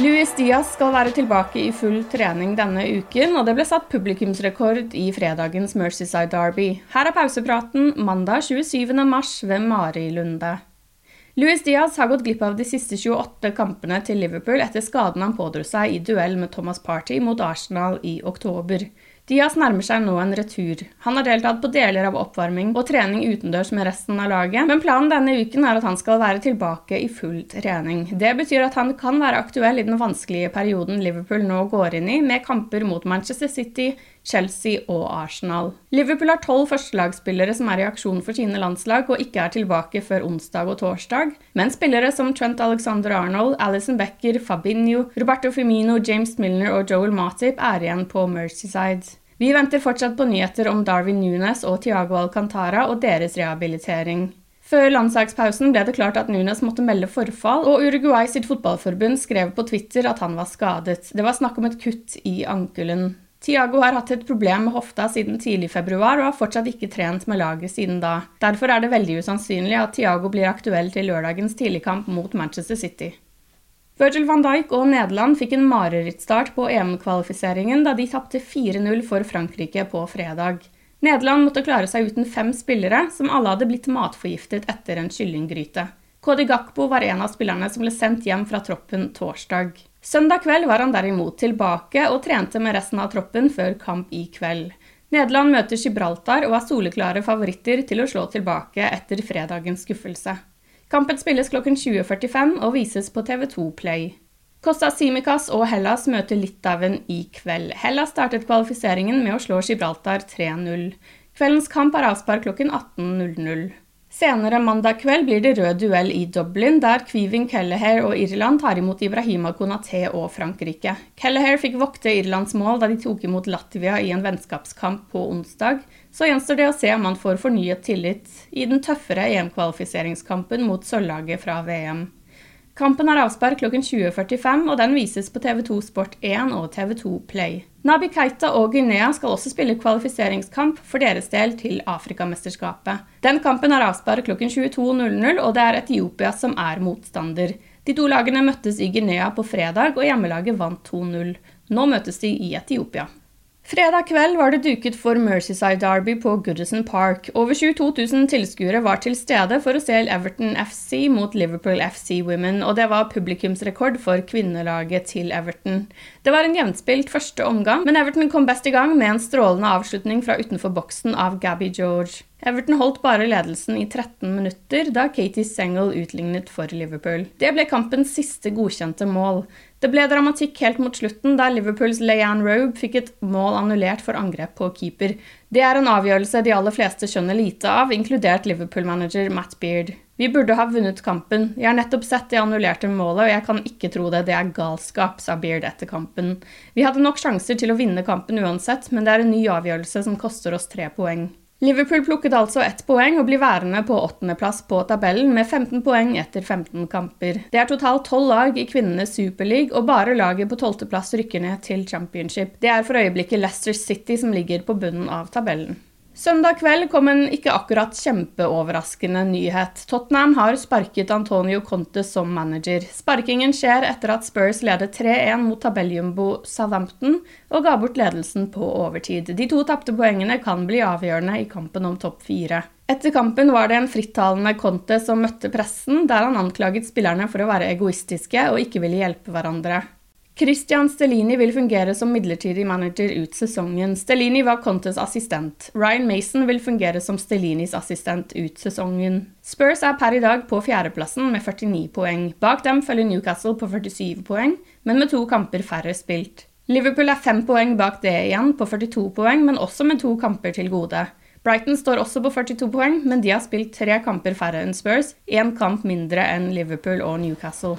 Luis Diaz skal være tilbake i full trening denne uken, og det ble satt publikumsrekord i fredagens Mercyside Derby. Her er pausepraten mandag 27. mars ved Mari Lunde. Luis Diaz har gått glipp av de siste 28 kampene til Liverpool etter skaden han pådro seg i duell med Thomas Party mot Arsenal i oktober. Diaz nærmer seg nå en retur. Han har deltatt på deler av oppvarming og trening utendørs med resten av laget, men planen denne uken er at han skal være tilbake i full trening. Det betyr at han kan være aktuell i den vanskelige perioden Liverpool nå går inn i, med kamper mot Manchester City, Chelsea og Arsenal. Liverpool har tolv førstelagsspillere som er i aksjon for sine landslag og ikke er tilbake før onsdag og torsdag, men spillere som Trent Alexander-Arnold, Alison Becker, Fabinho, Roberto Firmino, James Milner og Joel Matip er igjen på Mercyside. Vi venter fortsatt på nyheter om Darwin Nunes og Tiago Alcantara og deres rehabilitering. Før landslagspausen ble det klart at Nunes måtte melde forfall, og Uruguay sitt fotballforbund skrev på Twitter at han var skadet. Det var snakk om et kutt i ankelen. Tiago har hatt et problem med hofta siden tidlig februar og har fortsatt ikke trent med laget siden da. Derfor er det veldig usannsynlig at Tiago blir aktuell til lørdagens tidligkamp mot Manchester City. Virgil van Dijk og Nederland fikk en marerittstart på EM-kvalifiseringen da de tapte 4-0 for Frankrike på fredag. Nederland måtte klare seg uten fem spillere, som alle hadde blitt matforgiftet etter en kyllinggryte. Kodi Gakpo var en av spillerne som ble sendt hjem fra troppen torsdag. Søndag kveld var han derimot tilbake og trente med resten av troppen før kamp i kveld. Nederland møter Gibraltar og er soleklare favoritter til å slå tilbake etter fredagens skuffelse. Kampen spilles klokken 20.45 og vises på TV2 Play. Costa Simicas og Hellas møter Litauen i kveld. Hellas startet kvalifiseringen med å slå Gibraltar 3-0. Kveldens kamp er avspark klokken 18.00. Senere mandag kveld blir det rød duell i Dublin, der Kvivin Kelleher og Irland tar imot Ibrahima Konaté og Frankrike. Kelleher fikk vokte Irlands mål da de tok imot Latvia i en vennskapskamp på onsdag, så gjenstår det å se om han får fornyet tillit i den tøffere EM-kvalifiseringskampen mot sølvlaget fra VM. Kampen er avspark klokken 20.45, og den vises på TV2 Sport1 og TV2 Play. Nabi Keita og Guinea skal også spille kvalifiseringskamp for deres del til Afrikamesterskapet. Den kampen er avspark klokken 22.00, og det er Etiopia som er motstander. De to lagene møttes i Guinea på fredag, og hjemmelaget vant 2-0. Nå møtes de i Etiopia. Fredag kveld var det duket for Mercyside Derby på Goodison Park. Over 22 000 tilskuere var til stede for å se Everton FC mot Liverpool FC Women, og det var publikumsrekord for kvinnelaget til Everton. Det var en jevnspilt første omgang, men Everton kom best i gang med en strålende avslutning fra utenfor boksen av Gabby George. Everton holdt bare ledelsen i 13 minutter da Katie Sengel utlignet for Liverpool. Det ble kampens siste godkjente mål. Det ble dramatikk helt mot slutten, da Liverpools Leanne Robe fikk et mål annullert for angrep på keeper. Det er en avgjørelse de aller fleste skjønner lite av, inkludert Liverpool-manager Matt Beard. Vi burde ha vunnet kampen. Jeg har nettopp sett det annullerte målet, og jeg kan ikke tro det. Det er galskap, sa Beard etter kampen. Vi hadde nok sjanser til å vinne kampen uansett, men det er en ny avgjørelse som koster oss tre poeng. Liverpool plukket altså ett poeng og blir værende på åttendeplass på tabellen med 15 poeng etter 15 kamper. Det er totalt tolv lag i kvinnenes superleague, og bare laget på tolvteplass rykker ned til championship. Det er for øyeblikket Leicester City som ligger på bunnen av tabellen. Søndag kveld kom en ikke akkurat kjempeoverraskende nyhet. Tottenham har sparket Antonio Conte som manager. Sparkingen skjer etter at Spurs ledet 3-1 mot tabelljumbo Southampton og ga bort ledelsen på overtid. De to tapte poengene kan bli avgjørende i kampen om topp fire. Etter kampen var det en frittalende Conte som møtte pressen, der han anklaget spillerne for å være egoistiske og ikke ville hjelpe hverandre. Christian Stellini vil fungere som midlertidig manager ut sesongen. Stellini var Contes assistent. Ryan Mason vil fungere som Stellinis assistent ut sesongen. Spurs er per i dag på fjerdeplassen med 49 poeng. Bak dem følger Newcastle på 47 poeng, men med to kamper færre spilt. Liverpool er fem poeng bak det igjen, på 42 poeng, men også med to kamper til gode. Brighton står også på 42 poeng, men de har spilt tre kamper færre enn Spurs, én kamp mindre enn Liverpool og Newcastle.